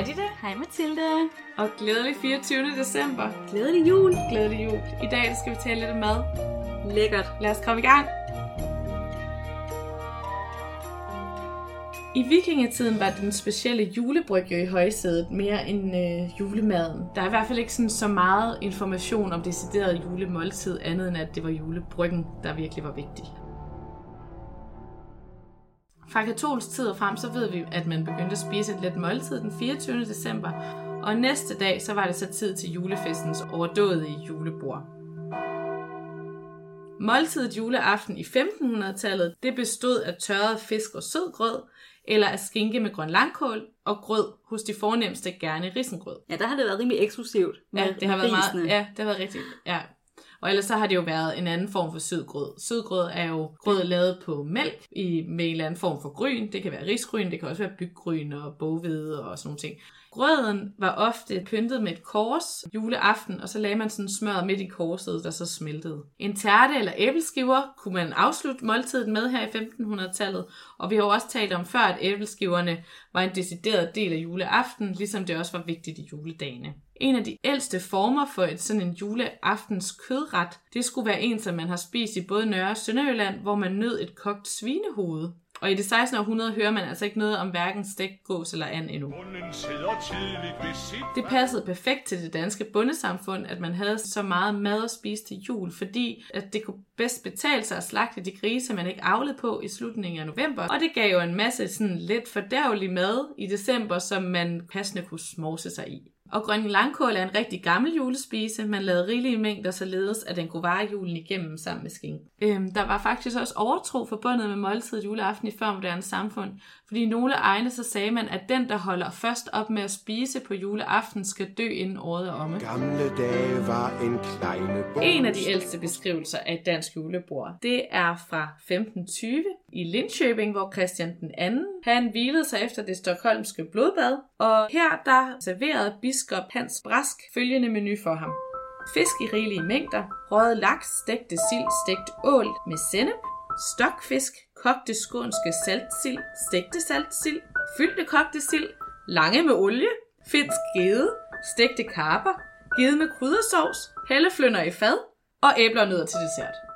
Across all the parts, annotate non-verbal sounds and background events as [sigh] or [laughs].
Hej Ditte. Hej Mathilde. Og glædelig 24. december. Glædelig jul. Glædelig jul. I dag skal vi tale lidt om mad. Lækkert. Lad os komme i gang. I vikingetiden var den specielle julebryg jo i højsædet mere end øh, julemaden. Der er i hvert fald ikke sådan så meget information om decideret julemåltid, andet end at det var julebryggen, der virkelig var vigtig. Fra katolsk tid og frem, så ved vi, at man begyndte at spise et let måltid den 24. december, og næste dag, så var det så tid til julefestens overdådige julebord. Måltidet juleaften i 1500-tallet, det bestod af tørret fisk og sødgrød, eller af skinke med grøn langkål og grød hos de fornemmeste gerne risengrød. Ja, der har det været rimelig eksklusivt. Ja, det har været meget, ja, det har været rigtigt. Ja. Og ellers så har det jo været en anden form for sødgrød. Sødgrød er jo grød lavet på mælk i, med en eller anden form for gryn. Det kan være risgryn, det kan også være byggryn og boghvede og sådan nogle ting. Grøden var ofte pyntet med et kors juleaften, og så lagde man sådan smør midt i korset, der så smeltede. En tærte eller æbleskiver kunne man afslutte måltidet med her i 1500-tallet, og vi har jo også talt om før, at æbleskiverne var en decideret del af juleaften, ligesom det også var vigtigt i juledagene. En af de ældste former for et sådan en juleaftens kødret, det skulle være en, som man har spist i både Nørre og Sønderjylland, hvor man nød et kogt svinehoved. Og i det 16. århundrede hører man altså ikke noget om hverken stegt gås eller and endnu. Det passede perfekt til det danske bundesamfund, at man havde så meget mad at spise til jul, fordi at det kunne bedst betale sig at slagte de grise, man ikke avlede på i slutningen af november. Og det gav jo en masse sådan lidt fordærvelig mad i december, som man passende kunne småse sig i. Og grøn langkål er en rigtig gammel julespise. Man lavede rigelige mængder, således at den kunne vare julen igennem sammen med skinke. Øhm, der var faktisk også overtro forbundet med måltidet juleaften i førmoderne samfund, fordi i nogle egne så sagde man, at den, der holder først op med at spise på juleaften, skal dø inden året er omme. Gamle dage var en kleine bog. En af de ældste beskrivelser af et dansk julebord, det er fra 1520 i Linköping, hvor Christian den anden, han hvilede sig efter det stokholmske blodbad, og her der serverede biskop Hans Brask følgende menu for ham. Fisk i rigelige mængder, røget laks, stegte sild, stegt ål med sennep, stokfisk, kogte skånske saltsild, stegte saltsild, fyldte kogte sild, lange med olie, finsk gede, stegte karper, gede med kryddersovs, helleflønder i fad og æbler og nødder til dessert.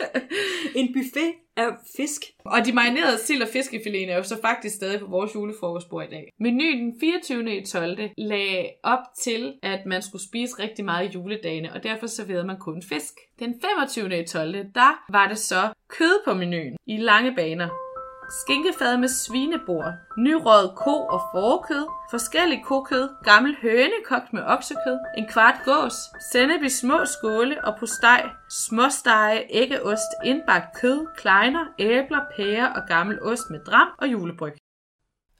[laughs] en buffet af fisk. Og de marinerede sild og fiskefiléen er jo så faktisk stadig på vores julefrokostbord i dag. Menuen den 24. i 12. lagde op til, at man skulle spise rigtig meget i juledagene, og derfor serverede man kun fisk. Den 25. i 12. der var det så kød på menuen i lange baner. Skinkefad med svinebord, nyrøget ko- og forkød, forskellig kokød, gammel høne kogt med oksekød, en kvart gås, sennep i små skåle og på steg, småstege, æggeost, indbagt kød, kleiner, æbler, pærer og gammel ost med dram og julebryg.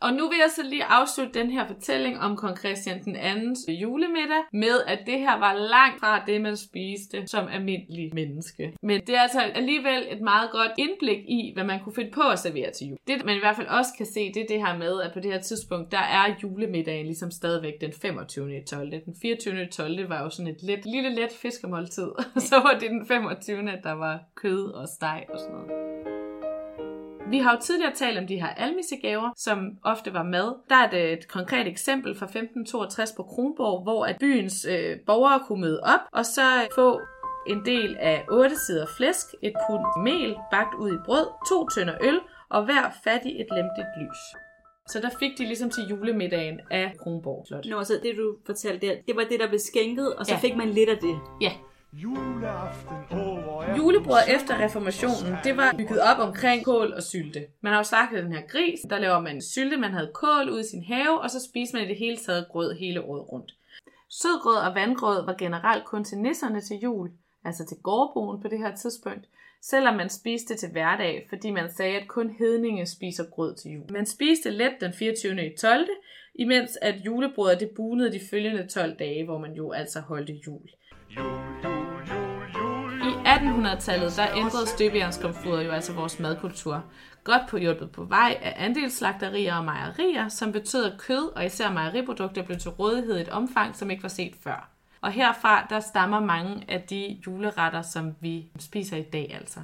Og nu vil jeg så lige afslutte den her fortælling om kong Christian den andens julemiddag med, at det her var langt fra det, man spiste som almindelig menneske. Men det er altså alligevel et meget godt indblik i, hvad man kunne finde på at servere til jul. Det, man i hvert fald også kan se, det er det her med, at på det her tidspunkt, der er julemiddagen ligesom stadigvæk den 25. 12. Den 24. 12. var jo sådan et let, lille let fiskemåltid. [laughs] så var det den 25. der var kød og steg og sådan noget. Vi har jo tidligere talt om de her almissegaver, som ofte var mad. Der er det et konkret eksempel fra 1562 på Kronborg, hvor at byens øh, borgere kunne møde op og så få en del af 8 sider flæsk, et pund mel bagt ud i brød, to tønder øl og hver fattig et lemtigt lys. Så der fik de ligesom til julemiddagen af Kronborg Slot. Nå, så det du fortalte der, det var det, der blev skænket, og så Ja. fik man lidt af det. Ja, Juleaften Julebrød efter reformationen, det var bygget op omkring kål og sylte. Man har jo slagtet den her gris, der laver man sylte, man havde kål ude i sin have, og så spiste man i det hele taget grød hele året rundt. Sødgrød og vandgrød var generelt kun til nisserne til jul, altså til gårdboen på det her tidspunkt, selvom man spiste det til hverdag, fordi man sagde, at kun hedninge spiser grød til jul. Man spiste let den 24. i 12., imens at julebrødet det bunede de følgende 12 dage, hvor man jo altså holdte jul. jul, 1800-tallet der ændrede støbejernskomfuret jo altså vores madkultur. Godt på hjulpet på vej af andelsslagterier og mejerier, som betød, at kød og især mejeriprodukter blev til rådighed i et omfang, som ikke var set før. Og herfra der stammer mange af de juleretter, som vi spiser i dag altså.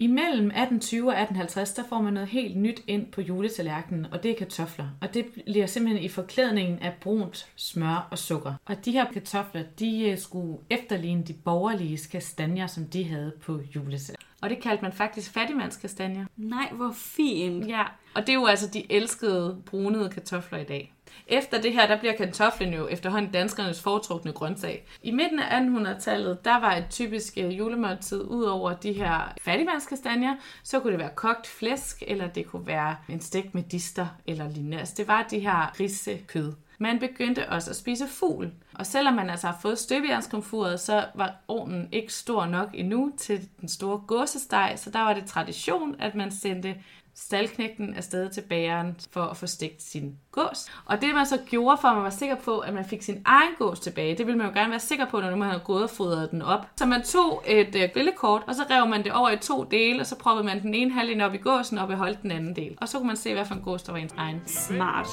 Imellem 1820 og 1850, der får man noget helt nyt ind på juletallerkenen, og det er kartofler. Og det bliver simpelthen i forklædningen af brunt smør og sukker. Og de her kartofler, de øh, skulle efterligne de borgerlige kastanjer, som de havde på juletallerkenen. Og det kaldte man faktisk fattigmandskastanjer. Nej, hvor fint. Ja, og det er jo altså de elskede brunede kartofler i dag. Efter det her, der bliver kartoflen jo efterhånden danskernes foretrukne grøntsag. I midten af 1800-tallet, der var et typisk øh, julemåltid ud over de her fattigmandskastanjer, så kunne det være kogt flæsk, eller det kunne være en stek med dister eller lignende. Altså det var de her risekød. Man begyndte også at spise fugl. Og selvom man altså har fået støbejernskomfuret, så var ovnen ikke stor nok endnu til den store gåsesteg, så der var det tradition, at man sendte staldknægten afsted til bageren for at få stegt sin gås. Og det man så gjorde for, at man var sikker på, at man fik sin egen gås tilbage, det ville man jo gerne være sikker på, når man havde gået og fodret den op. Så man tog et øh, grillekort, og så rev man det over i to dele, og så proppede man den ene halvdel op i gåsen og beholdt den anden del. Og så kunne man se, hvad for en gås, der var ens egen. Smart.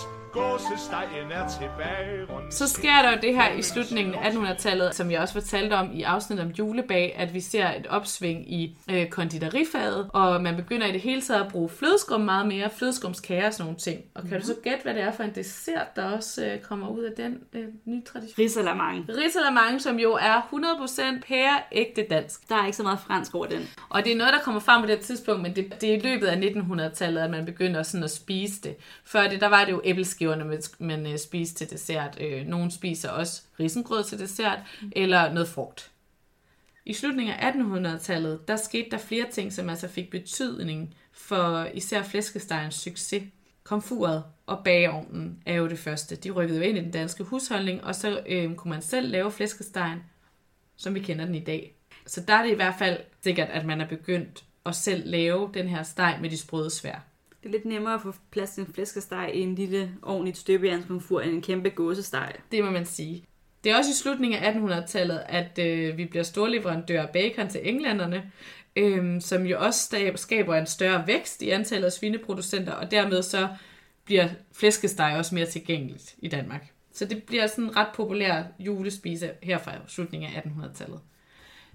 Så sker der jo det her i slutningen af 1800-tallet, som jeg også fortalte om i afsnittet om julebag, at vi ser et opsving i øh, konditorifaget, og man begynder i det hele taget at bruge flødeskum meget mere, flødeskumskager og sådan nogle ting. Og kan du så gætte, hvad det er for en dessert, der også øh, kommer ud af den øh, nye tradition? Risalamang. Risalamande, som jo er 100% pære ægte dansk. Der er ikke så meget fransk over den. Og det er noget, der kommer frem på det tidspunkt, men det, det er i løbet af 1900-tallet, at man begynder sådan at spise det. Før det, der var det jo æbleskiverne, man, man øh, spiste til dessert. Øh, nogle spiser også risengrød til dessert, mm. eller noget frugt. I slutningen af 1800-tallet, der skete der flere ting, som altså fik betydning for især flæskestegens succes. Komfuret og bageovnen er jo det første. De rykkede jo ind i den danske husholdning, og så øh, kunne man selv lave flæskestegen, som vi kender den i dag. Så der er det i hvert fald sikkert, at man er begyndt at selv lave den her steg med de sprøde svær. Det er lidt nemmere at få plads til en flæskesteg i en lille ordentligt støbejernskomfur end en kæmpe gåsesteg. Det må man sige. Det er også i slutningen af 1800-tallet, at øh, vi bliver storleverandør af bacon til englænderne, øh, som jo også skaber en større vækst i antallet af svineproducenter, og dermed så bliver flæskesteg også mere tilgængeligt i Danmark. Så det bliver sådan en ret populær julespise her fra slutningen af 1800-tallet.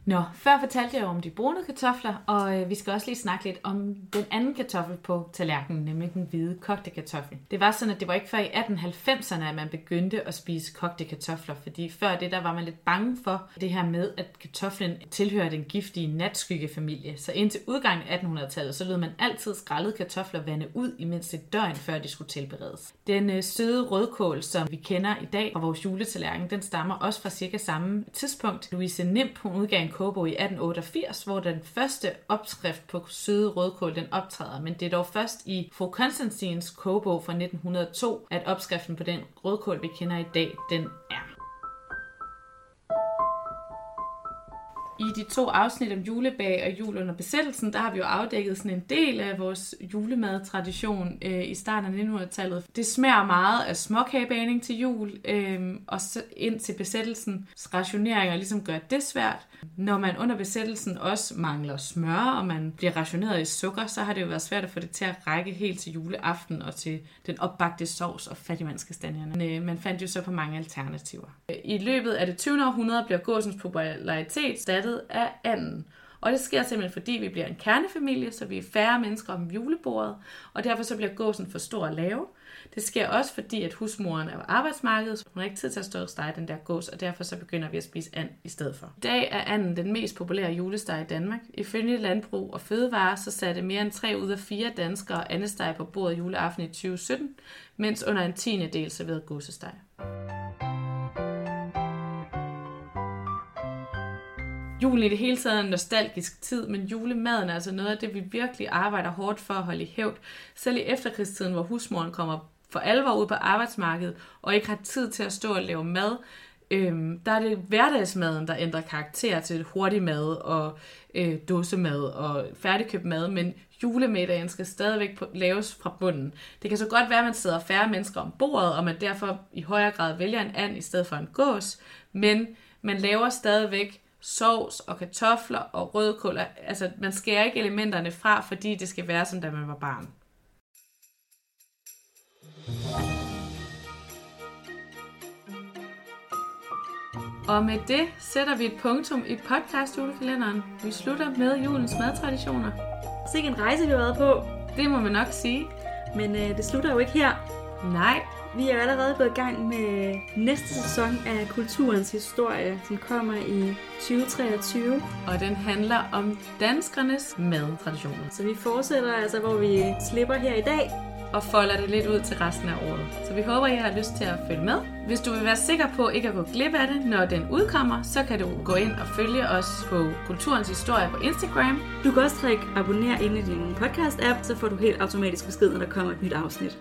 Nå, før fortalte jeg jo om de brune kartofler, og øh, vi skal også lige snakke lidt om den anden kartoffel på tallerkenen, nemlig den hvide kogte kartoffel. Det var sådan, at det var ikke før i 1890'erne, at man begyndte at spise kogte kartofler, fordi før det, der var man lidt bange for det her med, at kartoflen tilhører den giftige natskyggefamilie. Så indtil udgangen af 1800-tallet, så lød man altid skrællede kartofler vande ud i mindst et døgn, før de skulle tilberedes. Den øh, søde rødkål, som vi kender i dag fra vores juletallerken, den stammer også fra cirka samme tidspunkt. Louise Nimp, hun udgav en kogebog i 1888, hvor den første opskrift på søde rødkål den optræder, men det er dog først i fru Konstantins kogebog fra 1902, at opskriften på den rødkål, vi kender i dag, den I de to afsnit om julebag og jul under besættelsen, der har vi jo afdækket sådan en del af vores julemadtradition øh, i starten af 1900-tallet. Det smager meget af småkagebaning til jul, øh, og så ind til besættelsens rationeringer ligesom gør det svært. Når man under besættelsen også mangler smør, og man bliver rationeret i sukker, så har det jo været svært at få det til at række helt til juleaften og til den opbagte sovs og fattigmandskastanjerne. Men, øh, man fandt jo så på mange alternativer. Øh, I løbet af det 20. århundrede bliver gåsens popularitet stattet af anden. Og det sker simpelthen, fordi vi bliver en kernefamilie, så vi er færre mennesker om julebordet, og derfor så bliver gåsen for stor at lave. Det sker også, fordi at husmoren er på arbejdsmarkedet, så hun har ikke tid til at stå og stege den der gås, og derfor så begynder vi at spise and i stedet for. I dag er anden den mest populære julesteg i Danmark. Ifølge Landbrug og Fødevare, så satte mere end 3 ud af 4 danskere andesteg på bordet juleaften i 2017, mens under en tiende del serverede gåsesteg. Julen i det hele taget er en nostalgisk tid, men julemaden er altså noget af det, vi virkelig arbejder hårdt for at holde i hævd. Selv i efterkrigstiden, hvor husmoren kommer for alvor ud på arbejdsmarkedet, og ikke har tid til at stå og lave mad, øhm, der er det hverdagsmaden, der ændrer karakter til hurtig mad og øh, dåsemad og færdigkøbt mad, men julemiddagen skal stadigvæk på, laves fra bunden. Det kan så godt være, at man sidder færre mennesker om bordet, og man derfor i højere grad vælger en and i stedet for en gås, men man laver stadigvæk sovs og kartofler og rødkål. Altså, man skærer ikke elementerne fra, fordi det skal være som da man var barn. Og med det sætter vi et punktum i podcast julekalenderen. Vi slutter med julens madtraditioner. Sikke en rejse, vi har været på. Det må man nok sige. Men øh, det slutter jo ikke her. Nej, Vi er allerede gået i gang med næste sæson af Kulturens Historie, som kommer i 2023. og den handler om danskernes madtraditioner. Så vi fortsætter altså, hvor vi slipper her i dag. og folder det lidt ud til resten af året. Så vi håber, I har lyst til at følge med. Hvis du vil være sikker på ikke at gå glip af det, når den udkommer, så kan du gå ind og følge os på Kulturens Historie på Instagram. Du kan også trykke abonner inde i din podcast-app, så får du helt automatisk besked, når der kommer et nyt afsnit.